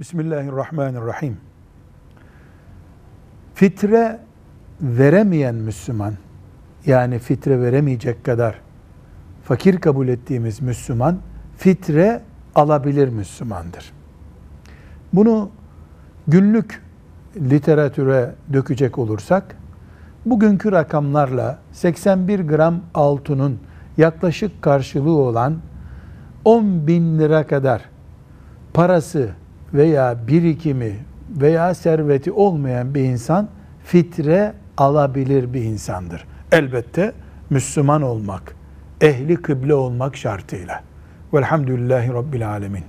Bismillahirrahmanirrahim. Fitre veremeyen Müslüman, yani fitre veremeyecek kadar fakir kabul ettiğimiz Müslüman, fitre alabilir Müslümandır. Bunu günlük literatüre dökecek olursak, bugünkü rakamlarla 81 gram altının yaklaşık karşılığı olan 10 bin lira kadar parası veya birikimi veya serveti olmayan bir insan fitre alabilir bir insandır. Elbette Müslüman olmak, ehli kıble olmak şartıyla. Velhamdülillahi Rabbil Alemin.